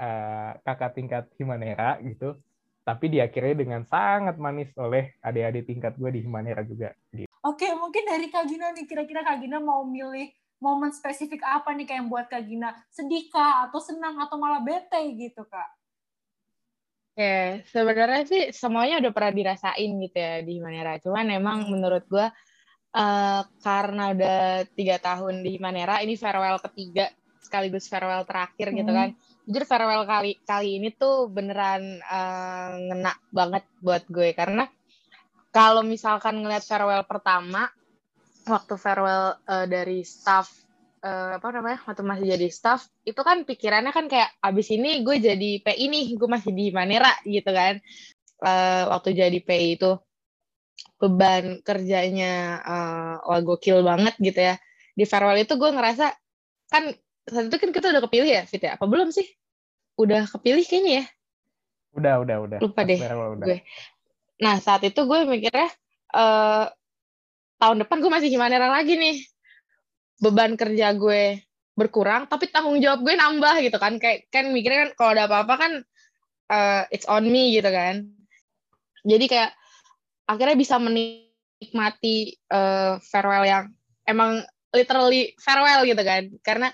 uh, kakak tingkat Himanera gitu tapi diakhiri dengan sangat manis oleh adik-adik tingkat gue di Himanera juga. Gitu. Oke, mungkin dari Kak Gina nih, kira-kira Kak Gina mau milih momen spesifik apa nih kayak yang buat Kak Gina sedih kah, atau senang, atau malah bete gitu, Kak? Oke, sebenarnya sih semuanya udah pernah dirasain gitu ya di Himanera. Cuman emang menurut gue, uh, karena udah tiga tahun di Himanera, ini farewell ketiga sekaligus farewell terakhir gitu hmm. gitu kan jujur farewell kali kali ini tuh beneran uh, ngena banget buat gue. Karena kalau misalkan ngeliat farewell pertama waktu farewell uh, dari staff uh, apa namanya waktu masih jadi staff itu kan pikirannya kan kayak abis ini gue jadi PI nih gue masih di Manera gitu kan. Uh, waktu jadi PI itu beban kerjanya uh, wah gokil banget gitu ya. Di farewell itu gue ngerasa kan saat itu kan kita udah kepilih ya Fit ya? Apa belum sih? Udah kepilih kayaknya ya? Udah udah udah. Lupa deh. Udah. gue. Nah saat itu gue mikirnya uh, tahun depan gue masih gimana lagi nih? Beban kerja gue berkurang tapi tanggung jawab gue nambah gitu kan. Kayak kan mikirnya kan kalau ada apa-apa kan uh, it's on me gitu kan. Jadi kayak akhirnya bisa menikmati uh, farewell yang emang literally farewell gitu kan. Karena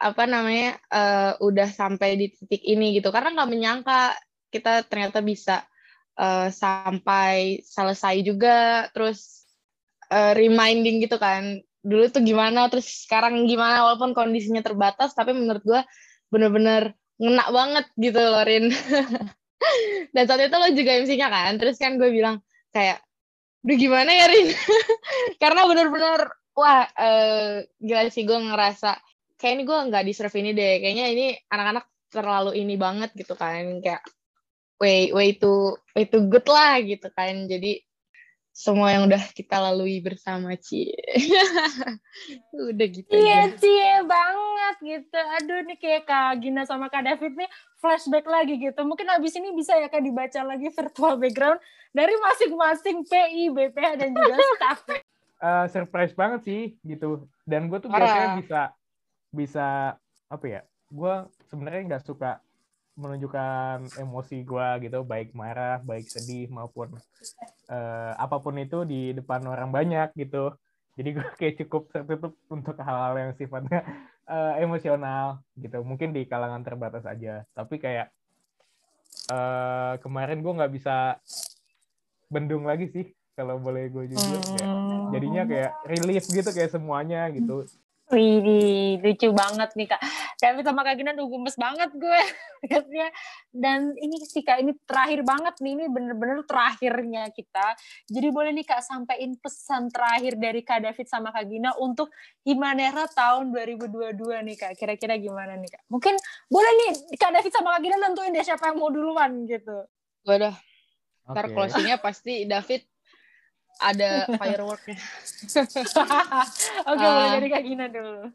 apa namanya uh, udah sampai di titik ini gitu. Karena nggak menyangka kita ternyata bisa uh, sampai selesai juga. Terus uh, reminding gitu kan dulu tuh gimana terus sekarang gimana? Walaupun kondisinya terbatas tapi menurut gue bener-bener ngena banget gitu loh Rin. [LAUGHS] Dan saat itu lo juga MC-nya kan terus kan gue bilang kayak Duh gimana ya Rin? [LAUGHS] Karena bener-bener wah uh, gila sih gue ngerasa kayak ini gue nggak deserve ini deh. Kayaknya ini anak-anak terlalu ini banget gitu kan. Kayak way way to way to good lah gitu kan. Jadi semua yang udah kita lalui bersama Ci. [LAUGHS] Udah gitu iya Cie banget gitu. Aduh nih kayak Kak Gina sama Kak David nih flashback lagi gitu. Mungkin abis ini bisa ya Kak dibaca lagi virtual background dari masing-masing PI BPH dan juga staff. Uh, surprise banget sih gitu. Dan gue tuh biasanya bisa bisa apa ya gue sebenarnya nggak suka menunjukkan emosi gue gitu baik marah baik sedih maupun uh, apa pun itu di depan orang banyak gitu. Jadi gue [LAUGHS] kayak cukup tertutup untuk hal-hal yang sifatnya uh, emosional gitu. Mungkin di kalangan terbatas aja. Tapi kayak uh, kemarin gue nggak bisa bendung lagi sih kalau boleh gue jujur. Kayak jadinya kayak relief gitu kayak semuanya gitu Wih, lucu banget nih kak. Tapi sama Kak Gina udah gemes banget gue. [LAUGHS] Dan ini sih kak, ini terakhir banget nih, ini bener-bener terakhirnya kita. Jadi boleh nih kak sampaikan pesan terakhir dari Kak David sama Kak Gina untuk Himanera tahun 2022 nih kak. Kira-kira gimana nih kak? Mungkin boleh nih Kak David sama Kak Gina nentuin deh siapa yang mau duluan gitu. Gue dah. Ntar okay. closingnya pasti David ada fireworknya. [LAUGHS] Oke, okay, uh, mulai dari Kak Gina dulu.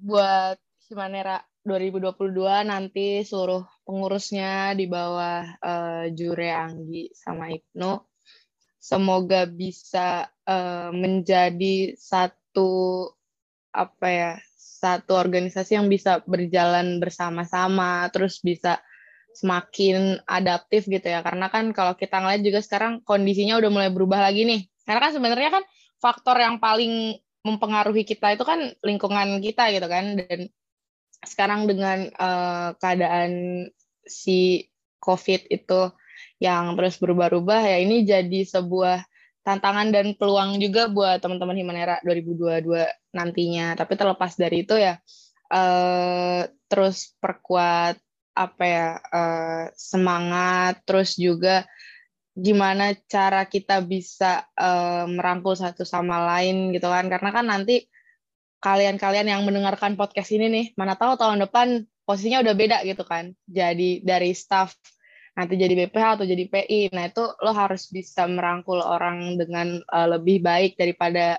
Buat Himanera 2022 nanti seluruh pengurusnya di bawah uh, Jure Anggi sama Ibnu semoga bisa uh, menjadi satu apa ya satu organisasi yang bisa berjalan bersama-sama terus bisa semakin adaptif gitu ya. Karena kan kalau kita ngeliat juga sekarang kondisinya udah mulai berubah lagi nih. Karena kan sebenarnya kan faktor yang paling mempengaruhi kita itu kan lingkungan kita gitu kan. Dan sekarang dengan uh, keadaan si COVID itu yang terus berubah-ubah ya ini jadi sebuah tantangan dan peluang juga buat teman-teman Himanera 2022 nantinya. Tapi terlepas dari itu ya uh, terus perkuat apa ya uh, semangat terus juga gimana cara kita bisa uh, merangkul satu sama lain gitu kan. Karena kan nanti kalian-kalian yang mendengarkan podcast ini nih mana tahu tahun depan posisinya udah beda gitu kan. Jadi dari staff nanti jadi BPH atau jadi PI nah itu lo harus bisa merangkul orang dengan uh, lebih baik daripada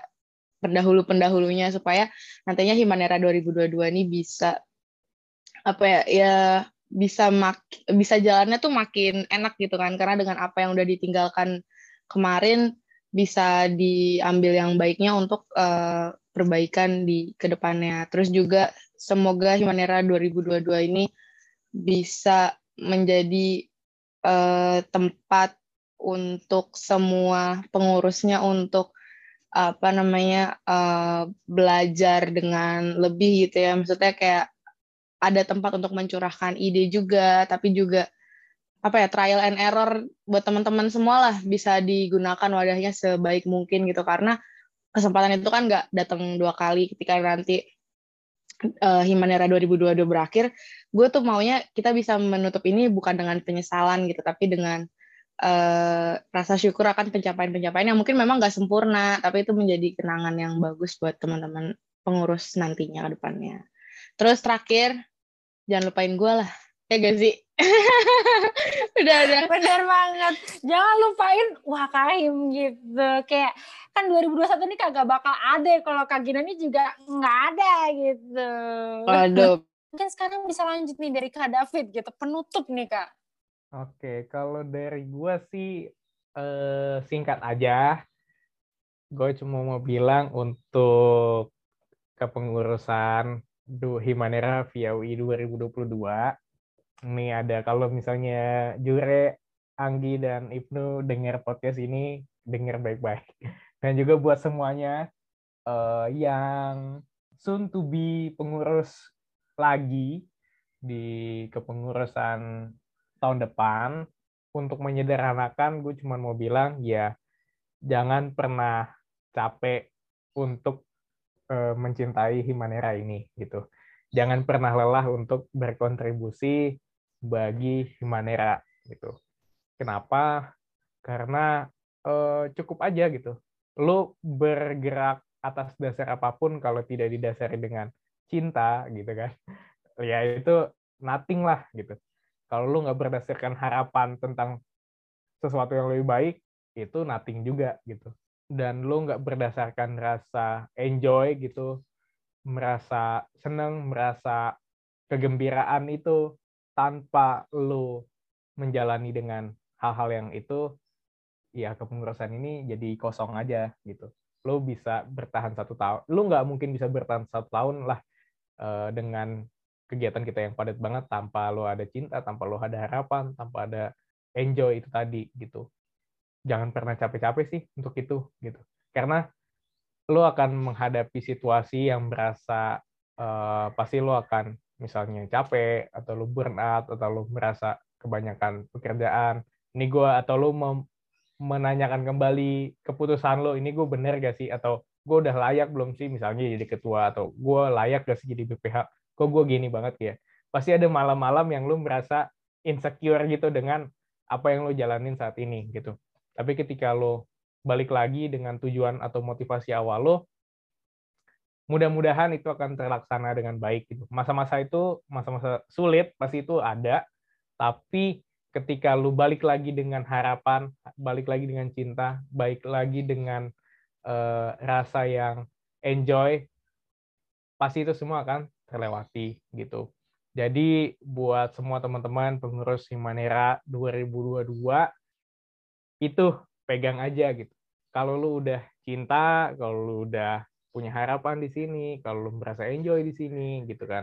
pendahulu-pendahulunya supaya nantinya Himanera 2022 ini bisa apa ya ya bisa mak bisa jalannya tuh makin enak gitu kan karena dengan apa yang udah ditinggalkan kemarin bisa diambil yang baiknya untuk uh, perbaikan di ke depannya. Terus juga semoga Himanera 2022 ini bisa menjadi uh, tempat untuk semua pengurusnya untuk apa namanya uh, belajar dengan lebih gitu ya. Maksudnya kayak ada tempat untuk mencurahkan ide juga, tapi juga apa ya trial and error buat teman-teman semua lah bisa digunakan wadahnya sebaik mungkin gitu karena kesempatan itu kan nggak datang dua kali ketika nanti uh, Himanera 2022 berakhir, gue tuh maunya kita bisa menutup ini bukan dengan penyesalan gitu, tapi dengan uh, rasa syukur akan pencapaian-pencapaian yang mungkin memang nggak sempurna, tapi itu menjadi kenangan yang bagus buat teman-teman pengurus nantinya ke depannya. Terus terakhir, jangan lupain gue lah. Ya gak sih? [LAUGHS] Udah ada benar banget. Jangan lupain wah Kahim gitu. Kayak kan 2021 ini kagak bakal ada. Kalau Kak Gina ini juga nggak ada gitu. Aduh mungkin sekarang bisa lanjut nih dari Kak David gitu. Penutup nih Kak. Oke kalau dari gue sih eh, singkat aja. Gue cuma mau bilang untuk kepengurusan Du Himanera via UI 2022. Ini ada kalau misalnya Jure, Anggi dan Ibnu dengar podcast ini, dengar baik-baik. Dan juga buat semuanya uh, yang soon to be pengurus lagi di kepengurusan tahun depan untuk menyederhanakan gue cuma mau bilang ya jangan pernah capek untuk uh, mencintai Himanera ini gitu. Jangan pernah lelah untuk berkontribusi bagi Himanera gitu. Kenapa? Karena uh, cukup aja gitu. Lu bergerak atas dasar apa pun kalau tidak didasari dengan cinta gitu kan. Ya itu nothing lah gitu. Kalau lu nggak berdasarkan harapan tentang sesuatu yang lebih baik, itu nothing juga gitu dan lo nggak berdasarkan rasa enjoy gitu, merasa seneng, merasa kegembiraan itu tanpa lo menjalani dengan hal-hal yang itu, ya kepengurusan ini jadi kosong aja gitu. Lo bisa bertahan satu tahun, lo nggak mungkin bisa bertahan satu tahun lah uh, dengan kegiatan kita yang padat banget tanpa lo ada cinta, tanpa lo ada harapan, tanpa ada enjoy itu tadi gitu jangan pernah capek-capek sih untuk itu gitu. Karena lo akan menghadapi situasi yang berasa uh, pasti lo akan misalnya capek atau lo burn out atau lo merasa kebanyakan pekerjaan. Ini gue atau lo menanyakan kembali keputusan lo ini gue bener gak sih? Atau gue udah layak belum sih misalnya jadi ketua? Atau gue layak gak sih jadi BPH kok gue gini banget ya? Pasti ada malam-malam yang lo merasa insecure gitu dengan apa yang lo jalanin saat ini gitu tapi ketika lo balik lagi dengan tujuan atau motivasi awal lo mudah-mudahan itu akan terlaksana dengan baik gitu masa-masa itu masa-masa sulit pasti itu ada tapi ketika lu balik lagi dengan harapan, balik lagi dengan cinta, balik lagi dengan uh, rasa yang enjoy, pasti itu semua akan terlewati gitu. Jadi buat semua teman-teman pengurus Himanera 2022 itu pegang aja gitu. Kalau lu udah cinta, kalau lu udah punya harapan di sini, kalau lu merasa enjoy di sini gitu kan.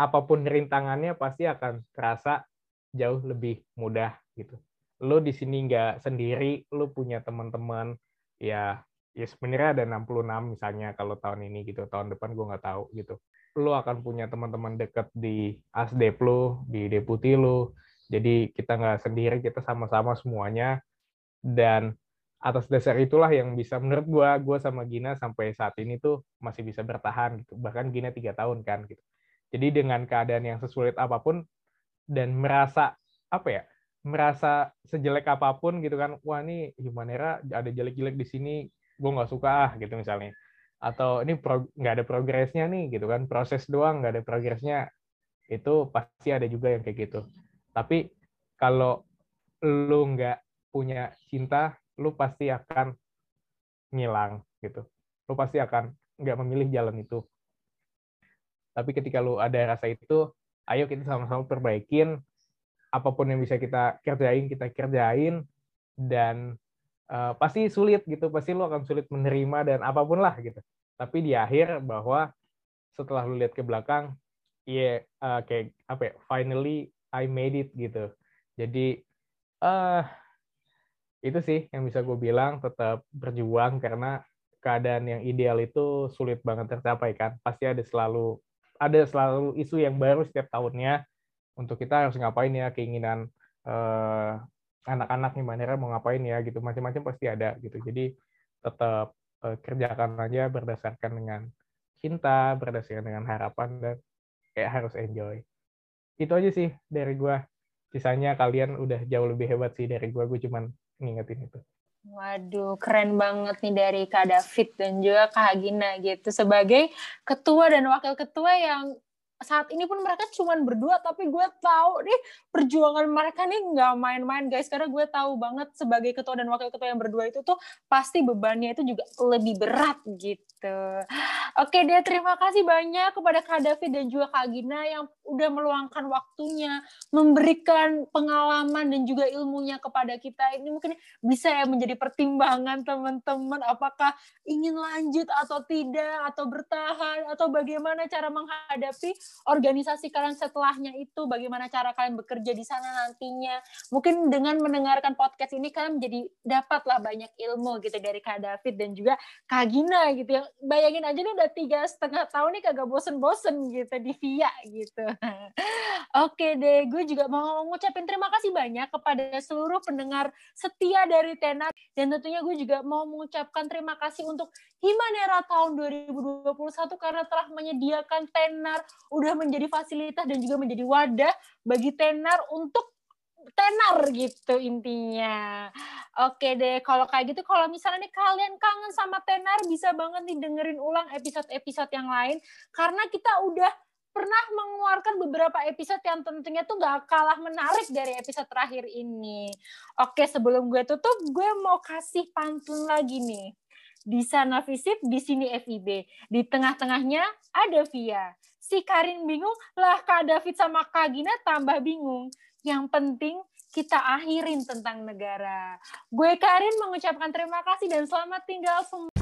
Apa pun rintangannya pasti akan terasa jauh lebih mudah gitu. Lo di sini nggak sendiri, lo punya teman-teman ya ya sebenarnya ada 66 misalnya kalau tahun ini gitu, tahun depan gue nggak tahu gitu. Lo akan punya teman-teman dekat di ASDEP lo, di deputi lo. Jadi kita nggak sendiri, kita sama-sama semuanya. Dan atas dasar itulah yang bisa menurut gue, gue sama Gina sampai saat ini tuh masih bisa bertahan gitu. Bahkan Gina tiga tahun kan gitu. Jadi dengan keadaan yang sesulit apa pun, dan merasa apa ya merasa sejelek apa pun gitu kan wah ini Himanera ada jelek-jelek di sini gue nggak suka ah gitu misalnya atau ini nggak ada progresnya nih gitu kan proses doang nggak ada progresnya itu pasti ada juga yang kayak gitu tapi kalau lu nggak punya cinta lu pasti akan ngilang gitu. Lu pasti akan nggak memilih jalan itu. Tapi ketika lu ada rasa itu ayo kita sama-sama perbaikin. Apa pun yang bisa kita kerjain kita kerjain. Dan uh, pasti sulit gitu. Pasti lo akan sulit menerima dan apa pun lah gitu. Tapi di akhir bahwa setelah lu lihat ke belakang ya yeah, uh, kayak apa ya finally I made it gitu. Jadi uh, itu sih yang bisa gue bilang tetap berjuang karena keadaan yang ideal itu sulit banget tercapai kan. Pasti ada selalu ada selalu isu yang baru setiap tahunnya. Untuk kita harus ngapain ya keinginan uh, anak-anak nih mana mau ngapain ya gitu. Macam-macam pasti ada gitu. Jadi tetap uh, kerjakan aja berdasarkan dengan cinta berdasarkan dengan harapan dan kayak harus enjoy itu aja sih dari gua. Sisanya kalian udah jauh lebih hebat sih dari gua. Gue cuman ngingetin itu. Waduh, keren banget nih dari Kak David dan juga Kak Gina gitu. Sebagai ketua dan wakil ketua yang saat ini pun mereka cuma berdua tapi gue tahu nih perjuangan mereka nih nggak main-main guys. Karena gue tahu banget sebagai ketua dan wakil ketua yang berdua itu tuh pasti bebannya itu juga lebih berat gitu. Oke deh terima kasih banyak kepada Kak David dan juga Kak Gina yang udah meluangkan waktunya memberikan pengalaman dan juga ilmunya kepada kita ini mungkin bisa ya menjadi pertimbangan teman-teman apakah ingin lanjut atau tidak atau bertahan atau bagaimana cara menghadapi organisasi kalian setelahnya itu, bagaimana cara kalian bekerja di sana nantinya. Mungkin dengan mendengarkan podcast ini kalian menjadi dapatlah banyak ilmu gitu dari Kak David dan juga Kak Gina gitu. Yang bayangin aja nih udah tiga setengah tahun nih kagak bosen-bosen gitu di VIA gitu. [LAUGHS] Oke deh, gue juga mau ngucapin terima kasih banyak kepada seluruh pendengar setia dari Tenar dan tentunya gue juga mau mengucapkan terima kasih untuk Himanera tahun 2021 karena telah menyediakan Tenar udah menjadi fasilitas dan juga menjadi wadah bagi tenar untuk tenar gitu intinya. Oke deh, kalau kayak gitu, kalau misalnya nih kalian kangen sama tenar, bisa banget nih dengerin ulang episode-episode yang lain, karena kita udah pernah mengeluarkan beberapa episode yang tentunya tuh gak kalah menarik dari episode terakhir ini. Oke, sebelum gue tutup, gue mau kasih pantun lagi nih. Di sana visip, di sini FIB. Di tengah-tengahnya ada Via si Karin bingung, lah Kak David sama Kak Gina tambah bingung. Yang penting kita akhirin tentang negara. Gue Karin mengucapkan terima kasih dan selamat tinggal semua.